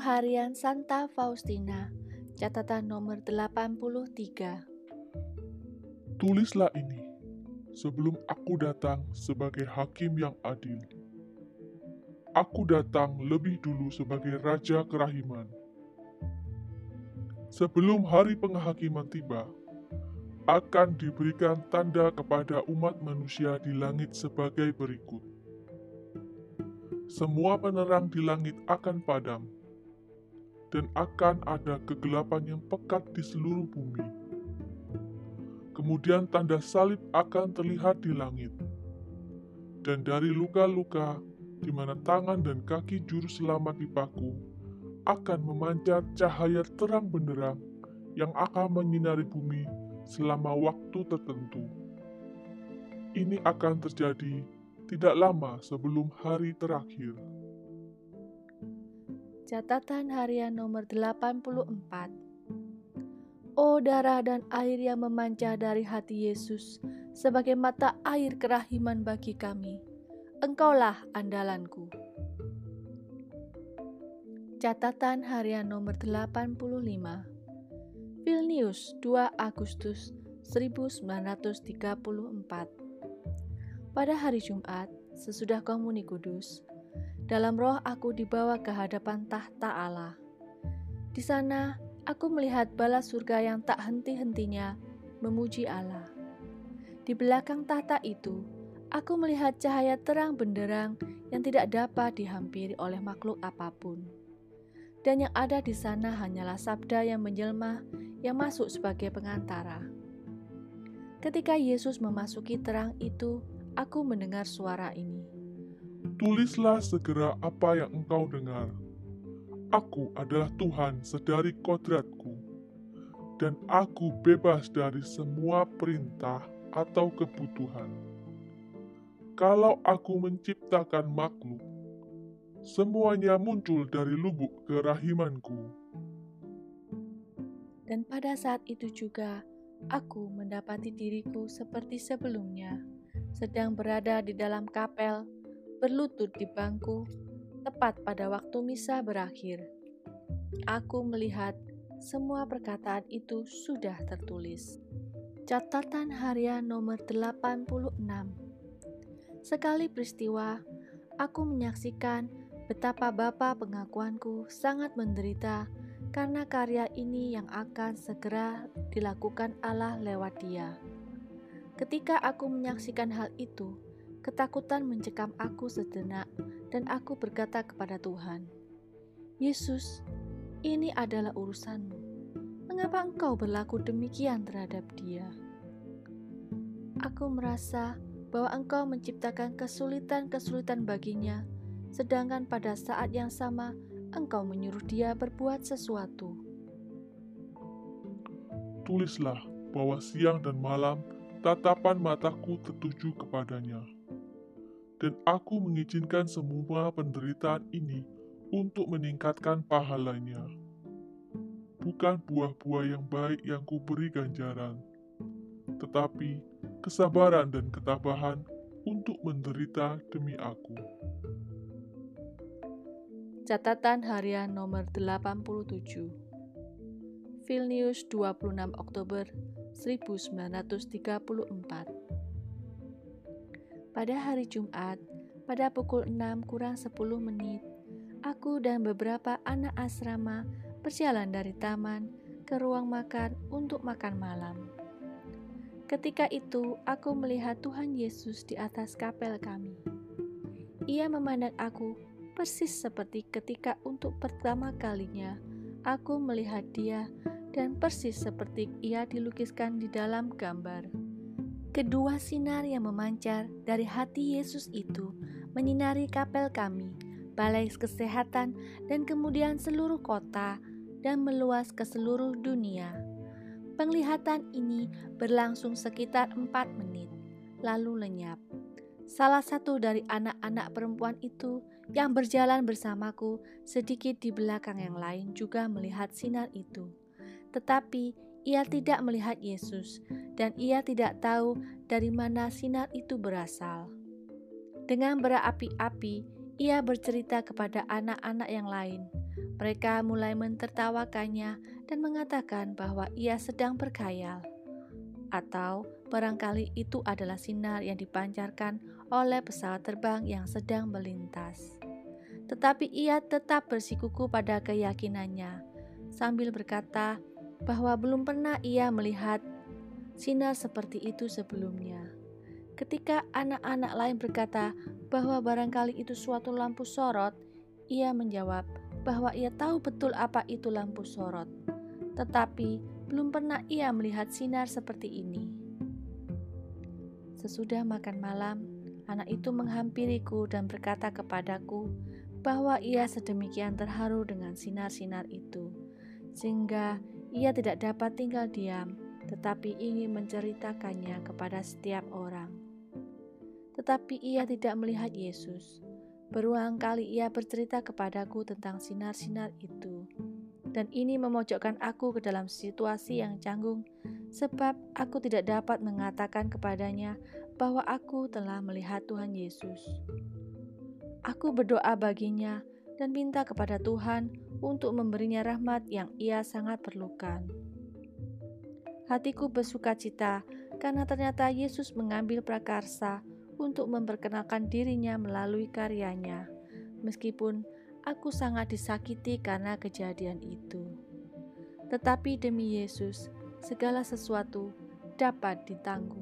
Harian Santa Faustina, catatan nomor 83. Tulislah ini sebelum aku datang sebagai hakim yang adil. Aku datang lebih dulu sebagai raja kerahiman. Sebelum hari penghakiman tiba, akan diberikan tanda kepada umat manusia di langit sebagai berikut. Semua penerang di langit akan padam, dan akan ada kegelapan yang pekat di seluruh bumi. Kemudian tanda salib akan terlihat di langit, dan dari luka-luka di mana tangan dan kaki juru selamat dipaku, akan memancar cahaya terang benderang yang akan menyinari bumi selama waktu tertentu. Ini akan terjadi tidak lama sebelum hari terakhir. Catatan harian nomor 84 Oh darah dan air yang memancar dari hati Yesus sebagai mata air kerahiman bagi kami. Engkaulah andalanku. Catatan harian nomor 85 Vilnius 2 Agustus 1934 Pada hari Jumat, sesudah komuni kudus, dalam roh aku dibawa ke hadapan tahta Allah. Di sana aku melihat bala surga yang tak henti-hentinya memuji Allah. Di belakang tahta itu, aku melihat cahaya terang benderang yang tidak dapat dihampiri oleh makhluk apa pun. Dan yang ada di sana hanyalah sabda yang menjelma yang masuk sebagai pengantara. Ketika Yesus memasuki terang itu, aku mendengar suara ini tulislah segera apa yang engkau dengar. Aku adalah Tuhan sedari kodratku, dan aku bebas dari semua perintah atau kebutuhan. Kalau aku menciptakan makhluk, semuanya muncul dari lubuk kerahimanku. Dan pada saat itu juga, aku mendapati diriku seperti sebelumnya, sedang berada di dalam kapel berlutut di bangku tepat pada waktu misa berakhir. Aku melihat semua perkataan itu sudah tertulis. Catatan harian nomor 86 Sekali peristiwa, aku menyaksikan betapa Bapa pengakuanku sangat menderita karena karya ini yang akan segera dilakukan Allah lewat dia. Ketika aku menyaksikan hal itu, Ketakutan mencekam aku sejenak, dan aku berkata kepada Tuhan, "Yesus, ini adalah urusanmu. Mengapa engkau berlaku demikian terhadap dia?" Aku merasa bahwa engkau menciptakan kesulitan-kesulitan baginya, sedangkan pada saat yang sama engkau menyuruh dia berbuat sesuatu. Tulislah bahwa siang dan malam tatapan mataku tertuju kepadanya dan aku mengizinkan semua penderitaan ini untuk meningkatkan pahalanya. Bukan buah-buah yang baik yang kuberi ganjaran, tetapi kesabaran dan ketabahan untuk menderita demi aku. Catatan harian nomor 87 Vilnius 26 Oktober 1934 pada hari Jumat, pada pukul 6 kurang 10 menit, aku dan beberapa anak asrama berjalan dari taman ke ruang makan untuk makan malam. Ketika itu, aku melihat Tuhan Yesus di atas kapel kami. Ia memandang aku persis seperti ketika untuk pertama kalinya aku melihat Dia, dan persis seperti ia dilukiskan di dalam gambar. Kedua sinar yang memancar dari hati Yesus itu menyinari kapel kami, balai kesehatan, dan kemudian seluruh kota dan meluas ke seluruh dunia. Penglihatan ini berlangsung sekitar empat menit, lalu lenyap. Salah satu dari anak-anak perempuan itu yang berjalan bersamaku sedikit di belakang yang lain juga melihat sinar itu. Tetapi ia tidak melihat Yesus, dan ia tidak tahu dari mana sinar itu berasal. Dengan berapi-api, ia bercerita kepada anak-anak yang lain Mereka mulai mentertawakannya dan mengatakan bahwa ia sedang berkhayal, atau barangkali itu adalah sinar yang dipancarkan oleh pesawat terbang yang sedang melintas. Tetapi ia tetap bersikuku pada keyakinannya, sambil berkata bahwa belum pernah ia melihat sinar seperti itu sebelumnya. Ketika anak-anak lain berkata bahwa barangkali itu suatu lampu sorot, ia menjawab bahwa ia tahu betul apa itu lampu sorot, tetapi belum pernah ia melihat sinar seperti ini. Sesudah makan malam, anak itu menghampiriku dan berkata kepadaku bahwa ia sedemikian terharu dengan sinar-sinar itu, sehingga ia tidak dapat tinggal diam, tetapi ingin menceritakannya kepada setiap orang tetapi ia tidak melihat Yesus. Berulang kali ia bercerita kepadaku tentang sinar-sinar itu, dan ini memojokkan aku ke dalam situasi yang canggung, sebab aku tidak dapat mengatakan kepadanya bahwa aku telah melihat Tuhan Yesus. Aku berdoa baginya dan minta kepada Tuhan untuk memberinya rahmat yang ia sangat perlukan. Hatiku bersuka cita karena ternyata Yesus mengambil prakarsa untuk memperkenalkan dirinya melalui karyanya, meskipun aku sangat disakiti karena kejadian itu. Tetapi demi Yesus, segala sesuatu dapat ditanggung.